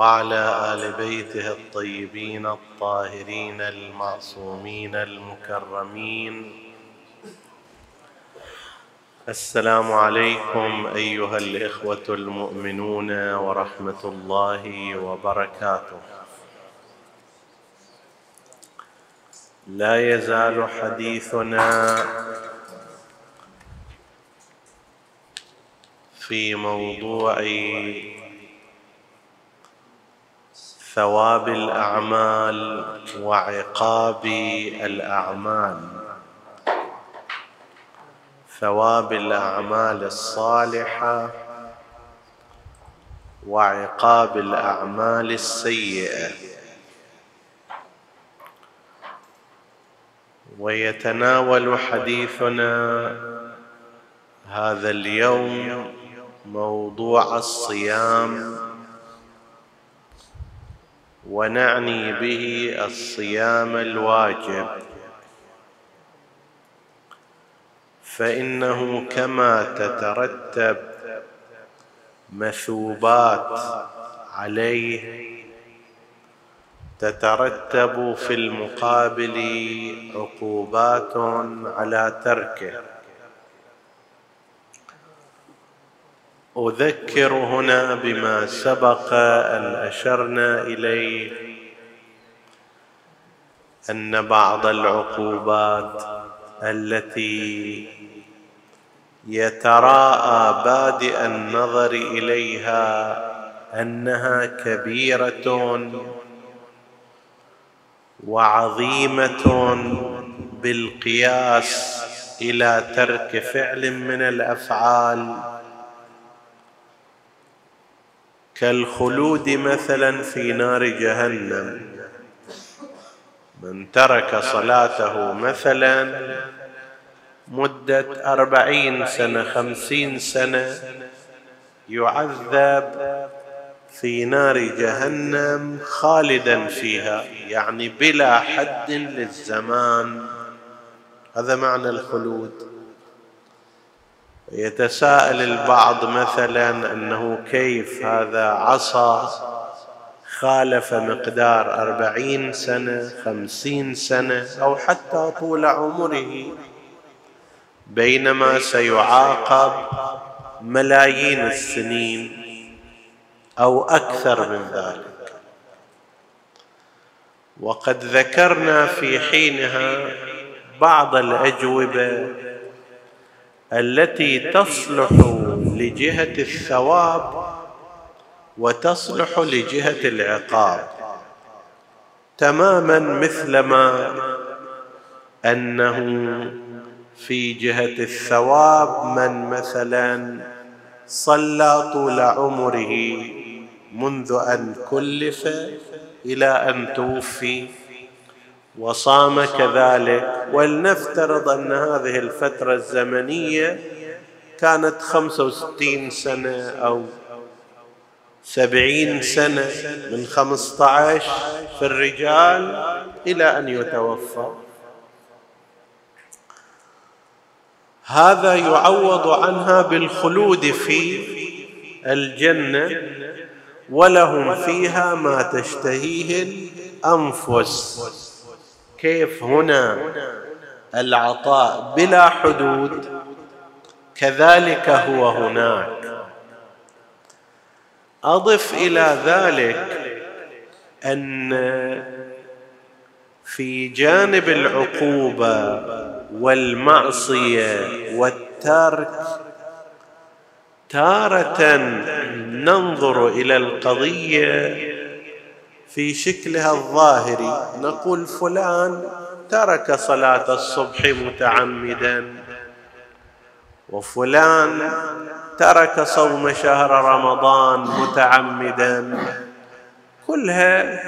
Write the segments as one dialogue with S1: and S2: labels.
S1: وعلى آل بيته الطيبين الطاهرين المعصومين المكرمين. السلام عليكم أيها الإخوة المؤمنون ورحمة الله وبركاته. لا يزال حديثنا في موضوع ثواب الأعمال وعقاب الأعمال. ثواب الأعمال الصالحة وعقاب الأعمال السيئة. ويتناول حديثنا هذا اليوم موضوع الصيام ونعني به الصيام الواجب. فإنه كما تترتب مثوبات عليه تترتب في المقابل عقوبات على تركه. أذكر هنا بما سبق أن أشرنا إليه أن بعض العقوبات التي يتراءى بادئ النظر إليها أنها كبيرة وعظيمة بالقياس إلى ترك فعل من الأفعال كالخلود مثلا في نار جهنم. من ترك صلاته مثلا مدة أربعين سنة خمسين سنة يعذب في نار جهنم خالدا فيها يعني بلا حد للزمان. هذا معنى الخلود. يتساءل البعض مثلا أنه كيف هذا عصى خالف مقدار أربعين سنة خمسين سنة أو حتى طول عمره. بينما سيعاقب ملايين السنين أو أكثر من ذلك. وقد ذكرنا في حينها بعض الأجوبة التي تصلح لجهة الثواب وتصلح لجهة العقاب. تماما مثلما أنه في جهة الثواب من مثلا صلى طول عمره منذ أن كلف إلى أن توفي. وصام كذلك. ولنفترض أن هذه الفترة الزمنية كانت خمسة وستين سنة أو سبعين سنة من خمسة عشر في الرجال إلى أن يتوفى. هذا يعوض عنها بالخلود في الجنة ولهم فيها ما تشتهيه الأنفس. كيف هنا العطاء بلا حدود؟ كذلك هو هناك. أضف إلى ذلك أن في جانب العقوبة والمعصية والترك تارة ننظر إلى القضية في شكلها الظاهري. نقول فلان ترك صلاة الصبح متعمدا. وفلان ترك صوم شهر رمضان متعمدا. كلها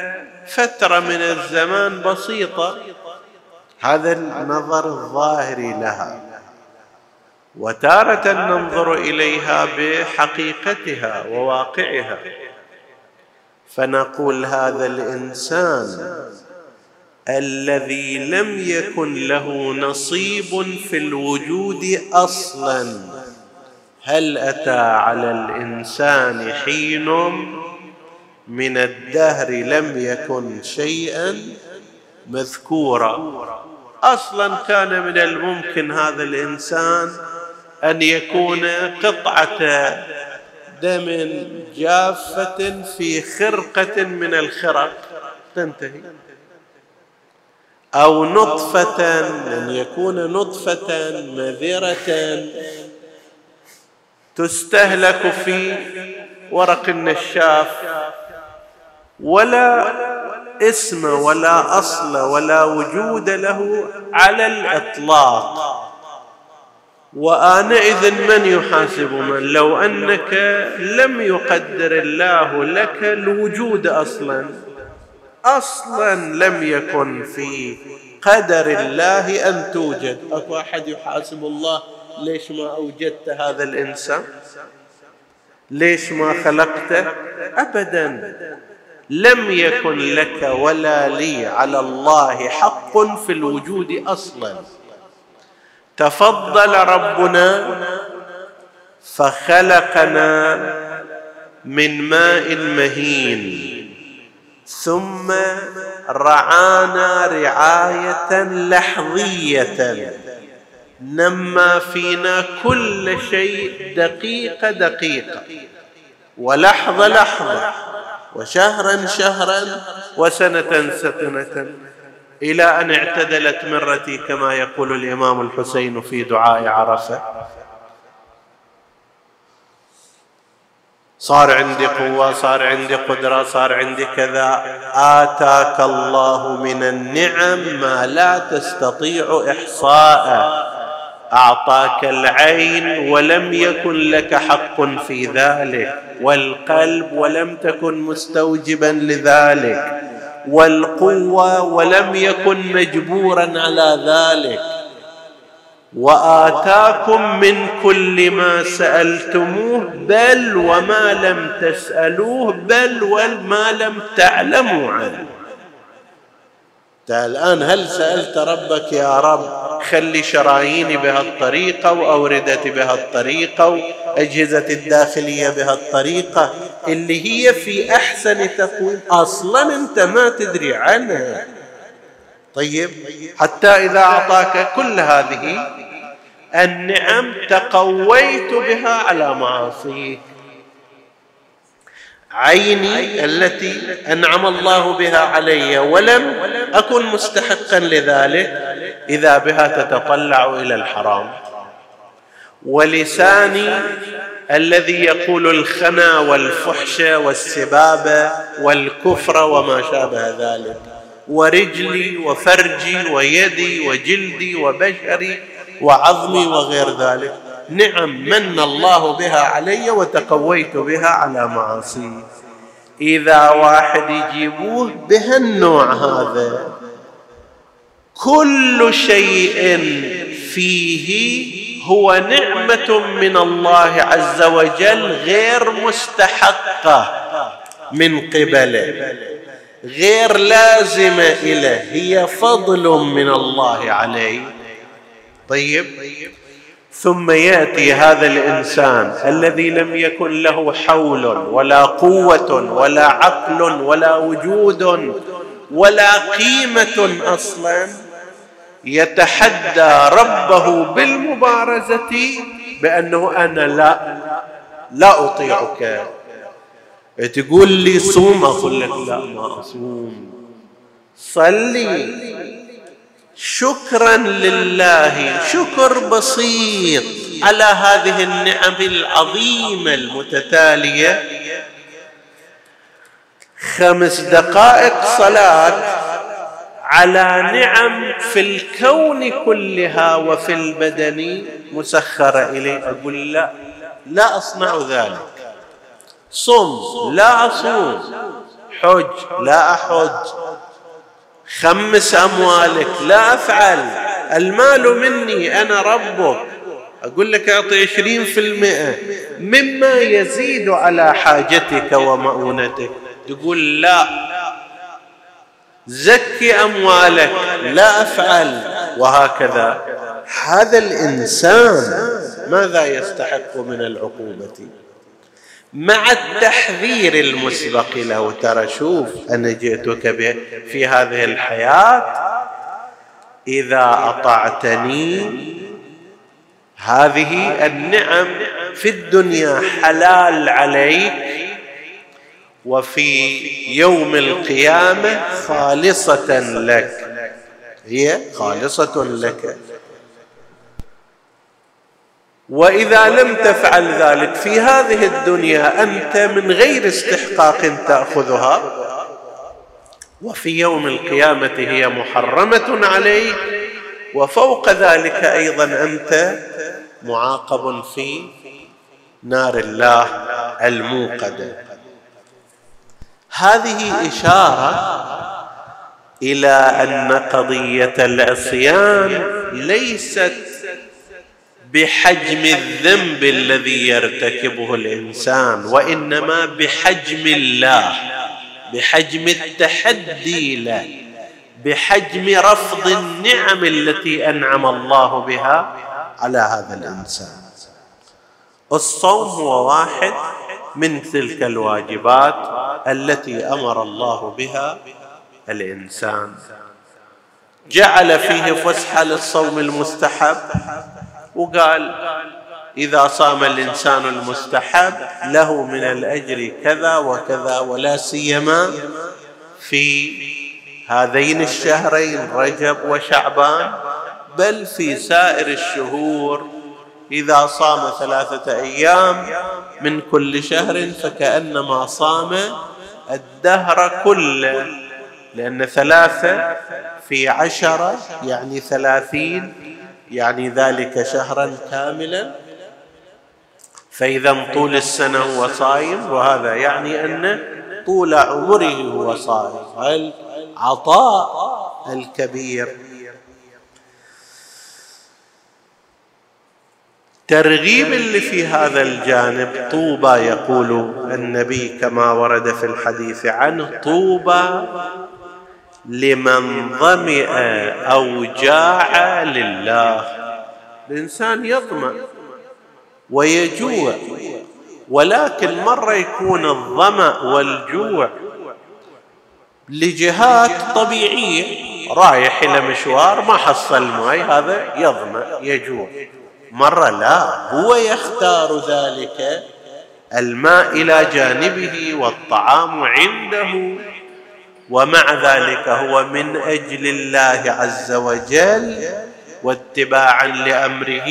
S1: فترة من الزمان بسيطة. هذا النظر الظاهري لها. وتارة ننظر إليها بحقيقتها وواقعها. فنقول هذا الإنسان الذي لم يكن له نصيب في الوجود أصلا. هل أتى على الإنسان حين من الدهر لم يكن شيئا؟ مذكورا أصلا كان من الممكن هذا الإنسان أن يكون قطعة دم جافة في خرقة من الخرق. تنتهي. أو نطفة ان يكون نطفة مذرة. تستهلك في ورق النشاف. ولا اسم ولا أصل ولا وجود له على الإطلاق. وانئذ من يحاسب من لو أنك لم يقدر الله لك الوجود أصلا. أصلا لم يكن في قدر الله أن توجد. أكو أحد يحاسب الله ليش ما أوجدت هذا الإنسان؟ ليش ما خلقته ابدا. لم يكن لك ولا لي على الله حق في الوجود أصلا. تفضل ربنا فخلقنا من ماء مهين ثم رعانا رعاية لحظية نمى فينا كل شيء دقيقه دقيقه ولحظة لحظة وشهرا شهرا وسنة سنة إلى أن اعتدلت مرتي كما يقول الإمام الحسين في دعاء عرفة. صار عندي قوة صار عندي قدرة صار عندي كذا. آتاك الله من النعم ما لا تستطيع إحصاءه. أعطاك العين ولم يكن لك حق في ذلك والقلب ولم تكن مستوجبا لذلك. والقوة ولم يكن مجبورا على ذلك. وآتاكم من كل ما سألتموه بل وما لم تسألوه بل وما لم تعلموا عنه. الآن هل سألت ربك يا رب؟ خلي شراييني بهالطريقة وأوردتي بهالطريقة وأجهزة الداخلية بهالطريقة اللي هي في أحسن تقويم. أصلا أنت ما تدري عنها. طيب حتى إذا أعطاك كل هذه النعم تقويت بها على معاصيك. عيني التي أنعم الله بها علي ولم أكن مستحقا لذلك إذا بها تتطلع إلى الحرام. ولساني الذي يقول الخنا والفحش والسباب والكفر وما شابه ذلك. ورجلي وفرجي ويدي وجلدي وبشري وعظمي وغير ذلك. نعم من الله بها علي وتقويت بها على معاصي. إذا واحد يجيبوه بهالنوع هذا كل شيء فيه هو نعمة من الله عز وجل غير مستحقة من قبله غير لازمة له هي فضل من الله عليه. طيب. ثم يأتي هذا الإنسان الذي لم يكن له حول ولا قوة ولا عقل ولا وجود ولا قيمة أصلا يتحدى ربه بالمبارزة بأنه أنا لا لا أطيعك. تقول لي صوم أقول لك لا ما أصوم. صلي. شكرا لله. شكر بسيط على هذه النعم العظيمة المتتالية. خمس دقائق صلاة على نعم في الكون كلها وفي البدن. مسخرة إليه. أقول لا لا أصنع ذلك. صم لا أصوم. حج لا أحج. خمس أموالك. لا أفعل. المال مني أنا ربك أقول لك أعطي عشرين في المئة. مما يزيد على حاجتك ومؤونتك. تقول لا. زكي أموالك. لا أفعل. وهكذا. هذا الإنسان ماذا يستحق من العقوبة؟ مع التحذير المسبق له. ترى شوف أنا جئتك في هذه الحياة إذا أطعتني هذه النعم في الدنيا حلال عليك وفي يوم القيامة خالصة لك. هي خالصة لك. وإذا لم تفعل ذلك في هذه الدنيا أنت من غير استحقاق تأخذها وفي يوم القيامة هي محرمة عليك وفوق ذلك أيضا أنت معاقب في نار الله الموقدة. هذه إشارة إلى أن قضية العصيان ليست بحجم الذنب الذي يرتكبه الإنسان وإنما بحجم الله بحجم التحدي له بحجم رفض النعم التي أنعم الله بها على هذا الإنسان. الصوم هو واحد من تلك الواجبات التي أمر الله بها الإنسان. جعل فيه فسحة للصوم المستحب وقال إذا صام الإنسان المستحب له من الأجر كذا وكذا ولا سيما في هذين الشهرين رجب وشعبان بل في سائر الشهور. إذا صام ثلاثة أيام من كل شهر فكأنما صام الدهر كله لأن ثلاثة في عشرة يعني ثلاثين يعني ذلك شهرا كاملا فإذا طول السنة هو صايم وهذا يعني أن طول عمره هو صائم العطاء الكبير؟ ترغيب اللي في هذا الجانب طوبى يقول النبي كما ورد في الحديث عنه طوبى لمن ظمئ أو جاع لله. الإنسان يظمأ ويجوع ولكن مرة يكون الظمأ والجوع لجهات طبيعية رايح إلى مشوار ما حصل ماي هذا يظمأ يجوع. مرة لا هو يختار ذلك الماء إلى جانبه والطعام عنده. ومع ذلك هو من أجل الله عز وجل واتباعا لأمره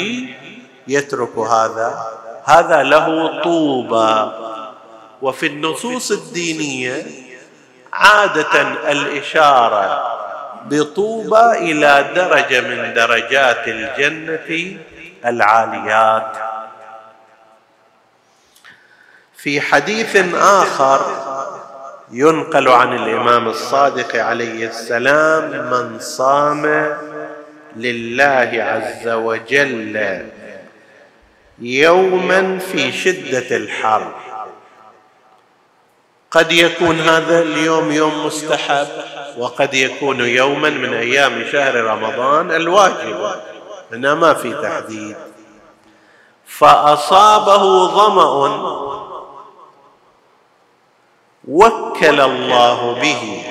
S1: يترك هذا. هذا له طوبى. وفي النصوص الدينية عادة الإشارة بطوبى إلى درجة من درجات الجنة العاليات. في حديث آخر ينقل عن الإمام الصادق عليه السلام من صام لله عز وجل يوما في شدة الحر. قد يكون هذا اليوم يوم مستحب وقد يكون يوما من أيام شهر رمضان الواجب هنا ما في تحديد. فأصابه ظمأ وكل الله به.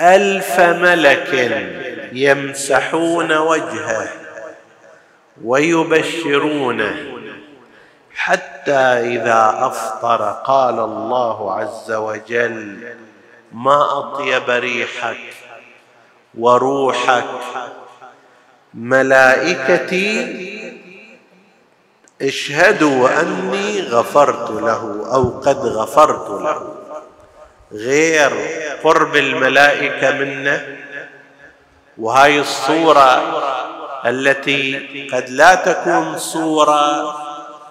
S1: ألف ملك يمسحون وجهه ويبشرونه حتى إذا أفطر قال الله عز وجل ما أطيب ريحك وروحك ملائكتي؟ اشهدوا أني غفرت له أو قد غفرت له. غير قرب الملائكة منه. وهاي الصورة التي قد لا تكون صورة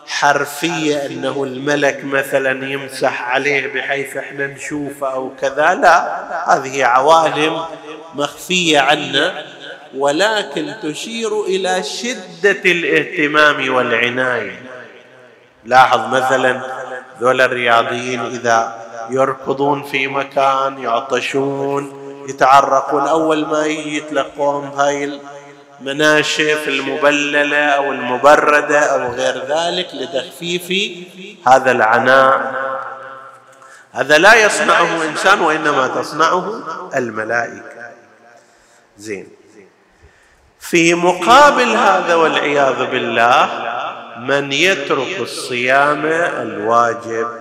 S1: حرفية أنه الملك مثلا يمسح عليه بحيث إحنا نشوفه أو كذا لا هذه عوالم مخفية عنا ولكن تشير إلى شدة الاهتمام والعناية. لاحظ مثلا ذول الرياضيين إذا يركضون في مكان يعطشون يتعرقون. أول ما يتلقون هاي المناشف المبللة أو المبردة أو غير ذلك لتخفيف هذا العناء. هذا لا يصنعه إنسان وإنما تصنعه الملائكة. زين. في مقابل هذا والعياذ بالله من يترك الصيام الواجب.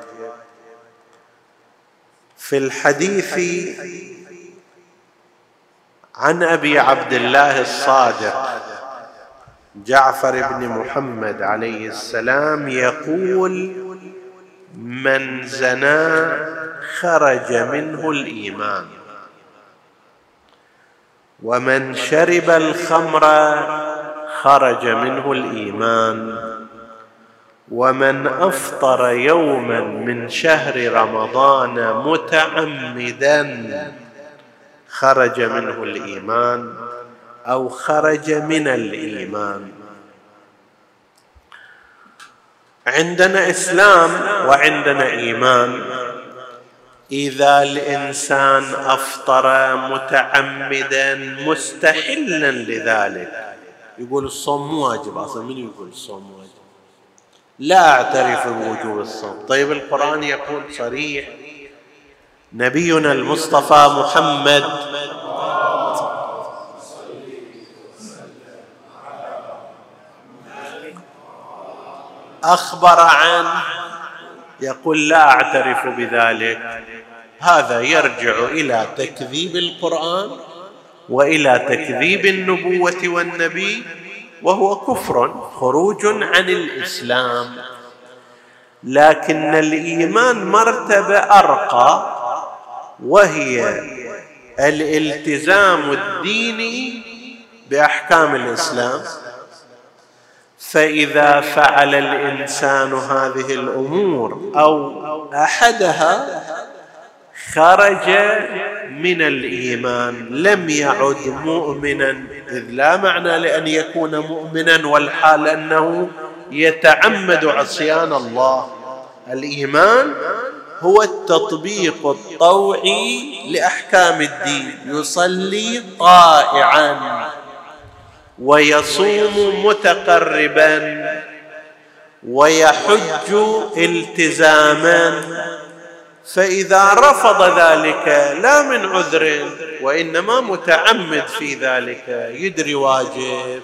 S1: في الحديث عن أبي عبد الله الصادق جعفر بن محمد عليه السلام يقول من زنا خرج منه الإيمان ومن شرب الخمر خرج منه الإيمان. ومن أفطر يوما من شهر رمضان متعمدا خرج منه الإيمان أو خرج من الإيمان. عندنا إسلام وعندنا إيمان. إذا الإنسان أفطر متعمدا مستحلا لذلك. يقول الصوم واجب أصلا من يقول الصوم؟ واجب لا اعترف بوجوب الصوم. طيب القرآن يقول صريح نبينا المصطفى محمد أخبر عن يقول لا اعترف بذلك. هذا يرجع إلى تكذيب القرآن وإلى تكذيب النبوة والنبي. وهو كفر خروج عن الإسلام. لكن الإيمان مرتبة أرقى وهي الالتزام الديني بأحكام الإسلام. فإذا فعل الإنسان هذه الأمور أو أحدها خرج من الإيمان لم يعد مؤمنا إذ لا معنى لأن يكون مؤمنا والحال أنه يتعمد عصيان الله. الإيمان هو التطبيق الطوعي لأحكام الدين يصلي طائعا ويصوم متقربا ويحج التزاما. فإذا رفض ذلك لا من عذر وإنما متعمد في ذلك يدري واجب.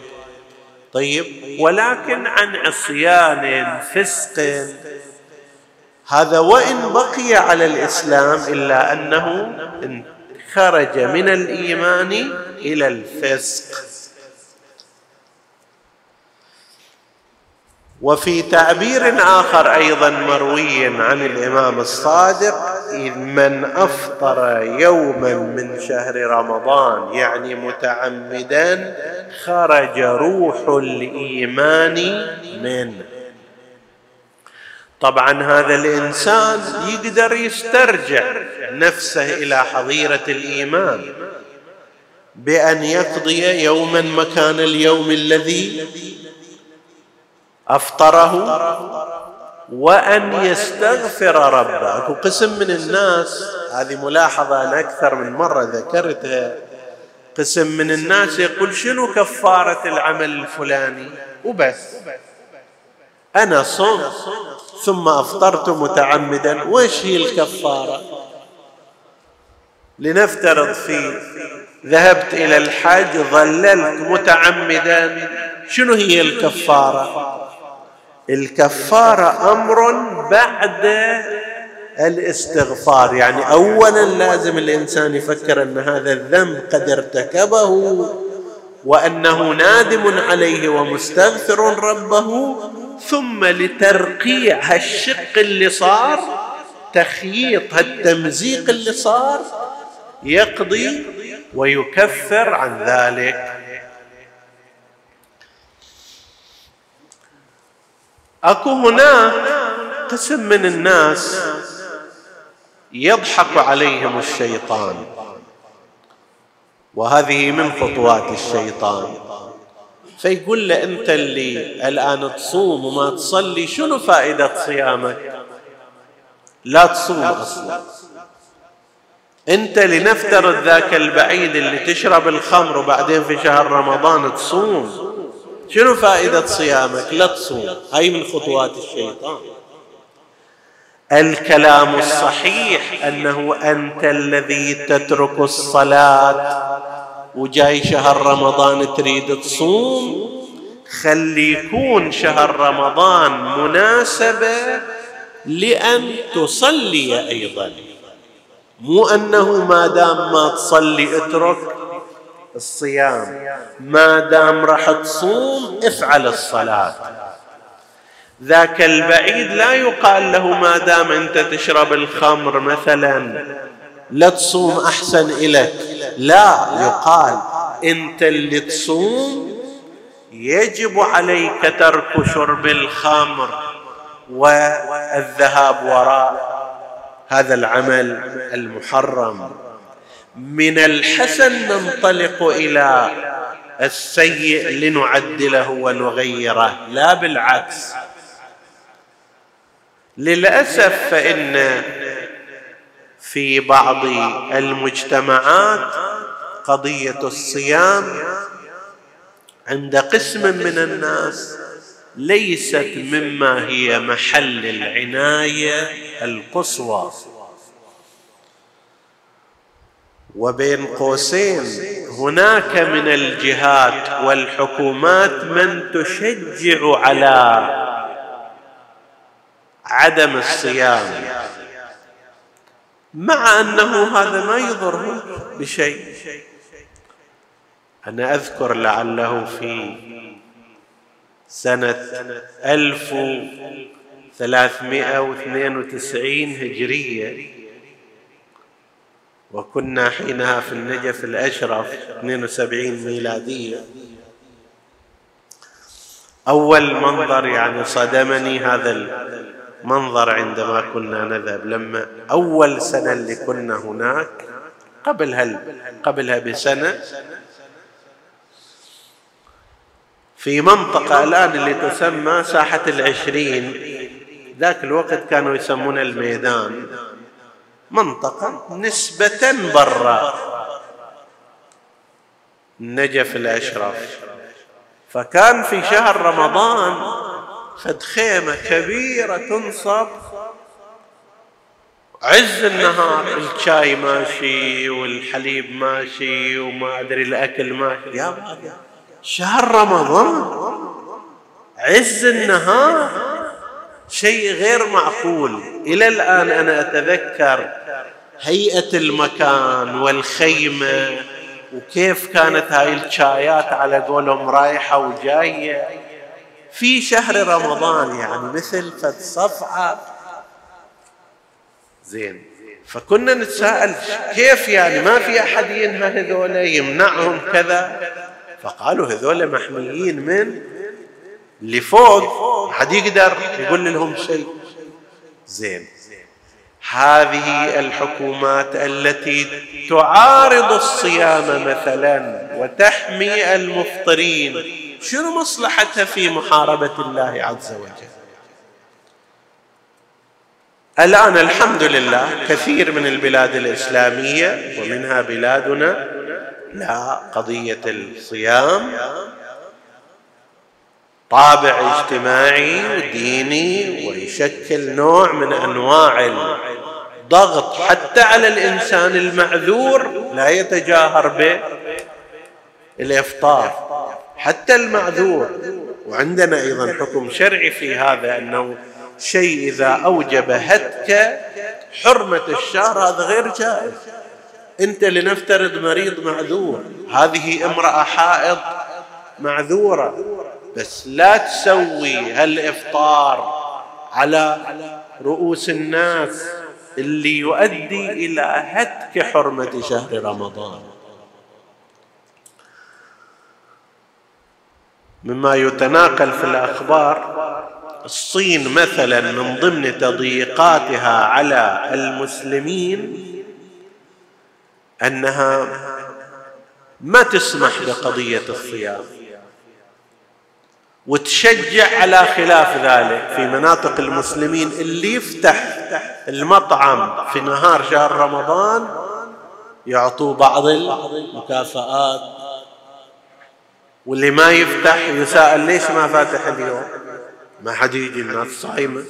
S1: طيب ولكن عن عصيان فسق. هذا وإن بقي على الإسلام إلا أنه خرج من الإيمان إلى الفسق. وفي تعبير آخر أيضا مروي عن الإمام الصادق من أفطر يوما من شهر رمضان يعني متعمدا خرج روح الإيمان منه. طبعا هذا الإنسان يقدر يسترجع نفسه إلى حظيرة الإيمان بأن يقضي يوما مكان اليوم الذي أفطره وأن يستغفر ربه. أكو قسم من الناس هذه ملاحظة أنا أكثر من مرة ذكرتها. قسم من الناس يقول شنو كفارة العمل الفلاني؟ وبس. أنا صمت ثم أفطرت متعمدا. وش هي الكفارة؟ لنفترض في ذهبت إلى الحج ظللت متعمدا. شنو هي الكفارة؟ الكفارة أمر بعد الاستغفار. يعني اولا لازم الإنسان يفكر أن هذا الذنب قد ارتكبه وأنه نادم عليه ومستغفر ربه ثم لترقيع هالشق اللي صار تخييط هالتمزيق اللي صار يقضي ويكفر عن ذلك. اكو هناك قسم من الناس يضحك عليهم الشيطان. وهذه من خطوات الشيطان. فيقول له انت اللي الان تصوم وما تصلي شنو فائدة صيامك؟ لا تصوم أصلا. انت لنفترض ذاك البعيد اللي تشرب الخمر وبعدين في شهر رمضان تصوم. شنو فائدة صيامك؟ لا تصوم. هاي من خطوات الشيطان. الكلام الصحيح أنه أنت الذي تترك الصلاة وجاي شهر رمضان تريد تصوم خلي يكون شهر رمضان مناسبة لأن تصلي أيضا. مو أنه ما دام ما تصلي اترك الصيام. ما دام راح تصوم افعل الصلاة. ذاك البعيد لا يقال له ما دام انت تشرب الخمر مثلا. لا تصوم أحسن الك لا يقال أنت اللي تصوم يجب عليك ترك شرب الخمر والذهاب وراء هذا العمل المحرم. من الحسن ننطلق إلى السيء لنعدله ونغيره. لا بالعكس. للأسف فإن في بعض المجتمعات قضية الصيام عند قسم من الناس ليست مما هي محل العناية القصوى. وبين قوسين. هناك من الجهات والحكومات من تشجع على عدم الصيام. مع أنه هذا ما يضر بشيء. أنا أذكر لعله في سنة ألف ثلاثمائة واثنين وتسعين هجرية وكنا حينها في النجف الأشرف 72 ميلادية. أول منظر يعني صدمني هذا منظر عندما كنا نذهب. لما أول سنة اللي كنا هناك قبل هل قبلها بسنة في منطقة الآن اللي تسمى ساحة العشرين. ذاك الوقت كانوا يسمون الميدان. منطقة نسبة برا. النجف الأشرف فكان في شهر رمضان فد خيمة كبيرة تنصب. عز النهار الشاي ماشي والحليب ماشي وما أدري الأكل ماشي. يا شهر رمضان. عز النهار. شيء غير معقول. إلى الآن أنا أتذكر هيئة المكان والخيمة وكيف كانت هاي الشايات على قولهم رايحة وجاية. في شهر رمضان يعني مثل فد صفعة. زين. فكنا نتساءل كيف يعني ما في أحد ينهى هذول يمنعهم كذا. فقالوا هذول محميين من اللي فوق حد يقدر يقول لهم شيء. زين. هذه الحكومات التي تعارض الصيام مثلا وتحمي المفطرين شنو مصلحتها في محاربة الله عز وجل؟ الآن الحمد لله كثير من البلاد الإسلامية ومنها بلادنا لا قضية الصيام طابع اجتماعي وديني ويشكل نوع من أنواع الضغط حتى على الإنسان المعذور لا يتجاهر بالافطار حتى المعذور وعندنا أيضا حكم شرعي في هذا أنه شيء إذا أوجب هتك حرمة الشهر هذا غير جائز. أنت لنفترض مريض معذور هذه امرأة حائض معذورة. بس لا تسوي هالإفطار على رؤوس الناس اللي يؤدي إلى هتك حرمة شهر رمضان. مما يتناقل في الأخبار الصين مثلا من ضمن تضييقاتها على المسلمين أنها ما تسمح بقضية الصيام. وتشجع على خلاف ذلك في مناطق المسلمين اللي يفتح المطعم في نهار شهر رمضان يعطوه بعض المكافآت. واللي ما يفتح يسأل ليش ما فاتح اليوم؟ ما حد يجي الناس صايمة.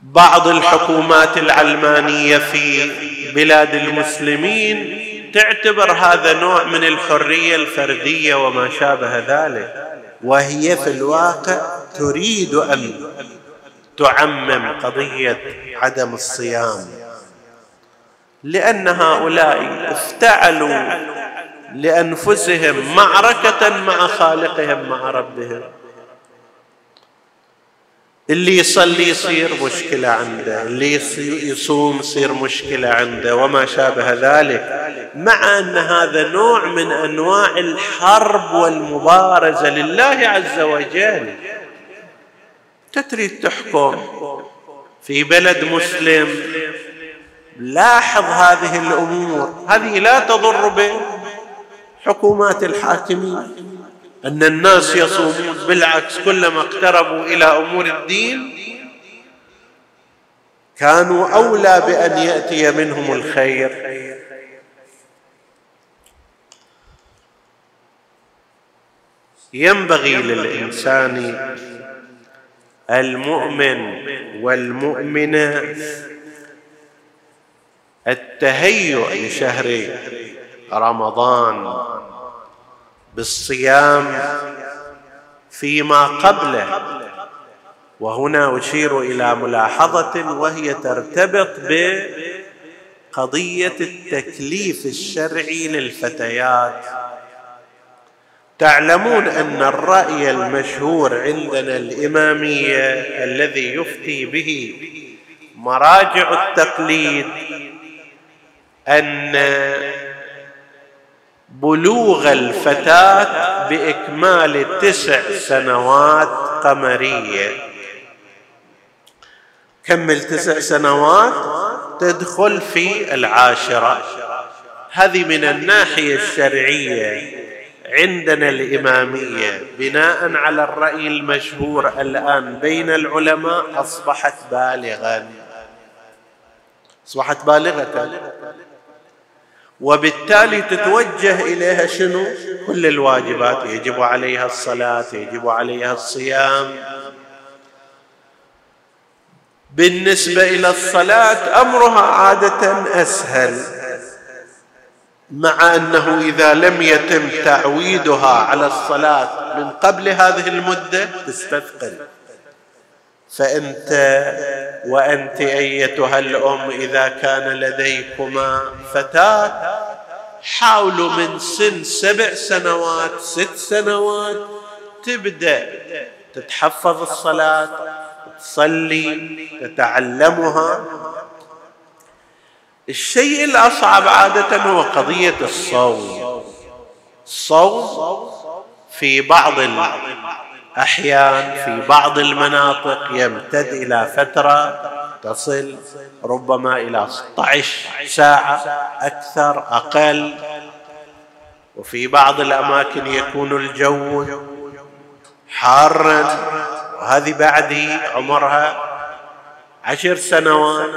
S1: بعض الحكومات العلمانية في بلاد المسلمين تعتبر هذا نوع من الحرية الفردية وما شابه ذلك. وهي في الواقع تريد أن تعمم قضية عدم الصيام. لأن هؤلاء افتعلوا لأنفسهم معركة مع خالقهم مع ربهم. اللي يصلي يصير مشكلة عنده اللي يصوم يصير مشكلة عنده وما شابه ذلك. مع أن هذا نوع من أنواع الحرب والمبارزة لله عز وجل. تريد تحكم في بلد مسلم. لاحظ هذه الأمور. هذه لا تضر بحكومات الحاكمين. أن الناس يصومون بالعكس كلما اقتربوا إلى أمور الدين كانوا أولى بأن يأتي منهم الخير. ينبغي للإنسان المؤمن والمؤمنة التهيؤ لشهر رمضان. بالصيام فيما قبله. وهنا أشير إلى ملاحظة وهي ترتبط بقضية التكليف الشرعي للفتيات. تعلمون أن الرأي المشهور عندنا الإمامية الذي يفتي به مراجع التقليد أن بلوغ الفتاة بإكمال تسع سنوات قمرية. كمل تسع سنوات؟ تدخل في العاشرة. هذه من الناحية الشرعية. عندنا الإمامية. بناء على الرأي المشهور الآن بين العلماء أصبحت بالغا. أصبحت بالغة. وبالتالي تتوجه إليها شنو؟ كل الواجبات. يجب عليها الصلاة يجب عليها الصيام. بالنسبة إلى الصلاة أمرها عادة أسهل مع أنه إذا لم يتم تعويدها على الصلاة من قبل هذه المدة تستثقل. فأنت وأنت أيتها الأم إذا كان لديكما فتاة. حاولوا من سن سبع سنوات ست سنوات تبدأ تتحفظ الصلاة تصلي تتعلمها. الشيء الأصعب عادة هو قضية الصوم. الصوم في بعض أحيان في بعض المناطق يمتد إلى فترة تصل ربما إلى 16 ساعة أكثر أقل وفي بعض الأماكن يكون الجو حارا وهذه بعد عمرها عشر سنوات.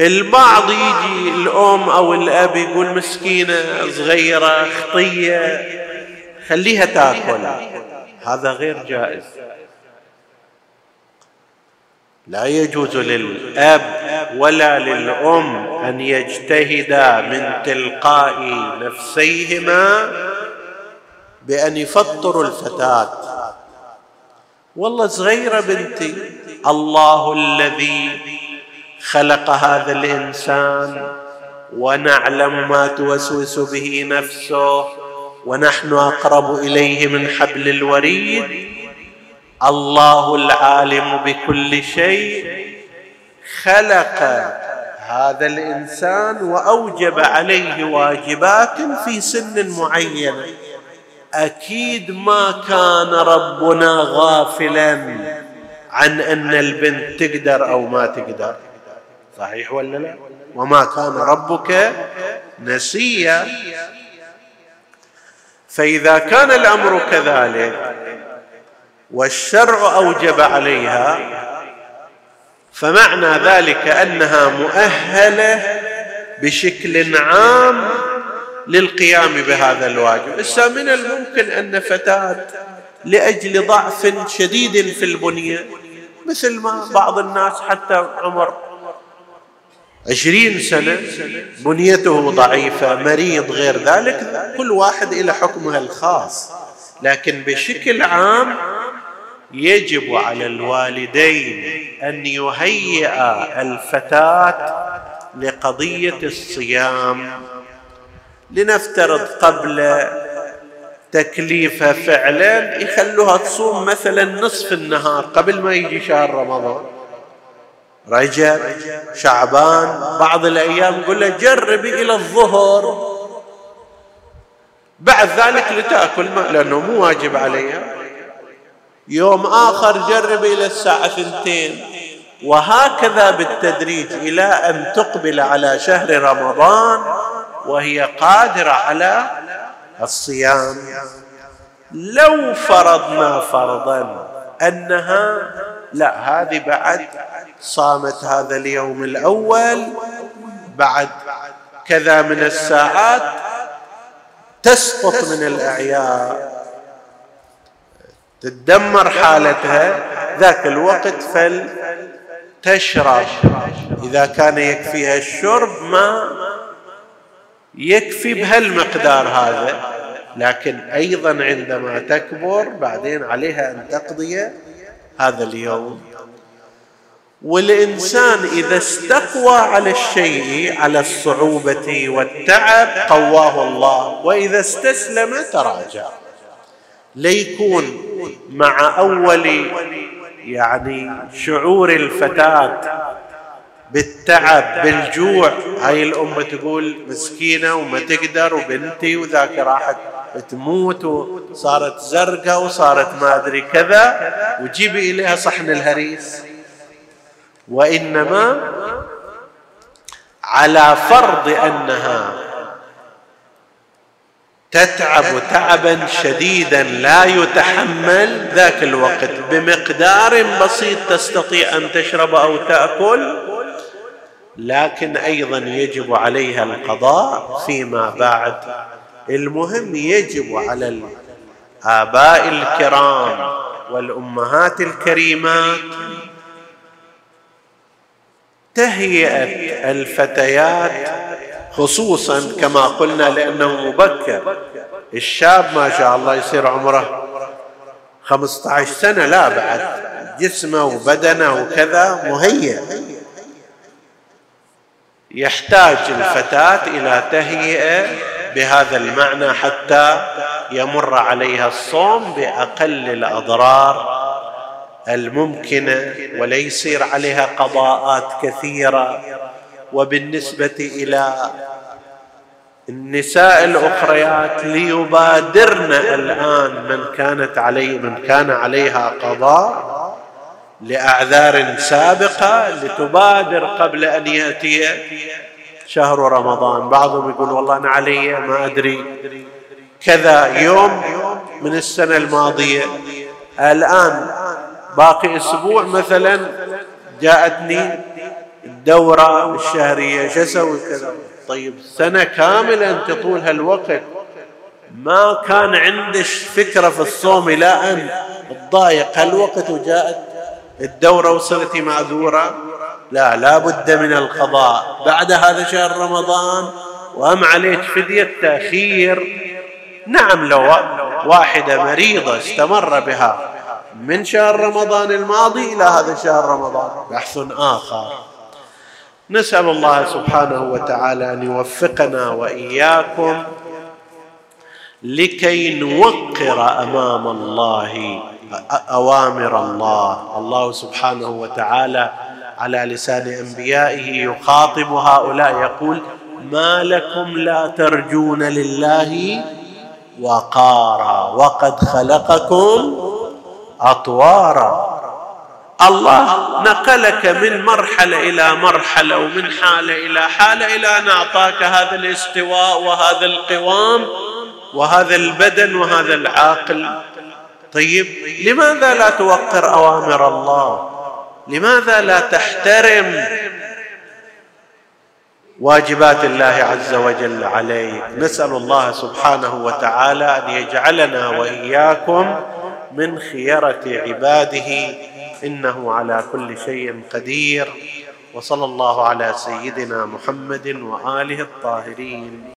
S1: البعض يجي الأم أو الأب يقول مسكينة صغيرة خطية خليها تاكل. هذا غير جائز. لا يجوز للأب ولا للأم أن يجتهدا من تلقاء نفسيهما بأن يفطروا الفتاة. والله صغيرة بنتي الله الذي خلق هذا الإنسان ونعلم ما توسوس به نفسه. ونحن أقرب إليه من حبل الوريد. الله العالم بكل شيء. خلق هذا الإنسان وأوجب عليه واجبات في سن معينه أكيد ما كان ربنا غافلا عن أن البنت تقدر أو ما تقدر. صحيح ولا لا؟ وما كان ربك نسيا. فإذا كان الأمر كذلك والشرع أوجب عليها فمعنى ذلك أنها مؤهلة بشكل عام للقيام بهذا الواجب. هسه من الممكن أن فتاة لأجل ضعف شديد في البنية مثل ما بعض الناس حتى عمر عشرين سنة بنيته ضعيفة مريض غير ذلك كل واحد إلى حكمها الخاص. لكن بشكل عام يجب على الوالدين أن يهيئا الفتاة لقضية الصيام. لنفترض قبل تكليفها فعلا يخلوها تصوم مثلا نصف النهار قبل ما يجي شهر رمضان. رجب شعبان بعض الأيام يقول له جربي إلى الظهر. بعد ذلك لتأكل ما لأنه مو واجب عليها يوم آخر جربي إلى الساعة ثنتين. وهكذا بالتدريج إلى أن تقبل على شهر رمضان وهي قادرة على الصيام. لو فرضنا فرضا أنها لا هذه بعد صامت هذا اليوم الأول بعد كذا من الساعات تسقط من الأعياء. تدمر حالتها ذاك الوقت فلتشرب إذا كان يكفيها الشرب ما يكفي بهالمقدار هذا. لكن أيضا عندما تكبر بعدين عليها أن تقضي هذا اليوم. والإنسان إذا استقوى على الشيء على الصعوبة والتعب قواه الله. وإذا استسلم تراجع. ليكون مع أول يعني شعور الفتاة بالتعب بالجوع. هاي الأمة تقول مسكينة وما تقدر وبنتي وذاك راحت تموت وصارت زرقاء وصارت ما أدري كذا وجيبي إليها صحن الهريس. وإنما على فرض أنها تتعب تعبا شديدا لا يتحمل ذاك الوقت بمقدار بسيط تستطيع أن تشرب أو تأكل لكن أيضا يجب عليها القضاء فيما بعد. المهم يجب على الآباء الكرام والأمهات الكريمات تهيئة الفتيات خصوصا كما قلنا لأنه مبكر. الشاب ما شاء الله يصير عمره 15 سنة لا بعد. جسمه وبدنه وكذا مهيئ. يحتاج الفتاة إلى تهيئة بهذا المعنى حتى يمر عليها الصوم بأقل الأضرار الممكنه ولا يصير عليها قضاءات كثيرة. وبالنسبة إلى النساء الأخريات ليبادرن الآن من كانت عليه من كان عليها قضاء لأعذار سابقة لتبادر قبل أن يأتي شهر رمضان. بعضهم يقول والله أنا علي ما أدري. كذا يوم من السنة الماضية. الآن باقي أسبوع مثلا جاءتني الدورة الشهرية. شو أسوي كذا؟ طيب سنة كاملة أنت طول هالوقت ما كان عندك فكرة في الصوم إلى أن تضايق. هالوقت وجاءت الدورة وصلتي معذورة لا لا بد من القضاء. بعد هذا شهر رمضان وهم عليك فدية تأخير. نعم لو واحدة مريضة استمر بها من شهر رمضان الماضي إلى هذا شهر رمضان. بحث آخر. نسأل الله سبحانه وتعالى أن يوفقنا وإياكم لكي نوقر أمام الله أوامر الله. الله سبحانه وتعالى على لسان أنبيائه يخاطب هؤلاء يقول ما لكم لا ترجون لله وقارا وقد خلقكم أطوارا. الله نقلك من مرحلة إلى مرحلة ومن حالة إلى حالة إلى أن أعطاك هذا الاستواء وهذا القوام وهذا البدن وهذا العاقل طيب لماذا لا توقر أوامر الله؟ لماذا لا تحترم واجبات الله عز وجل عليك؟ نسأل الله سبحانه وتعالى أن يجعلنا وإياكم من خيرة عباده. إنه على كل شيء قدير. وصلى الله على سيدنا محمد وآله الطاهرين.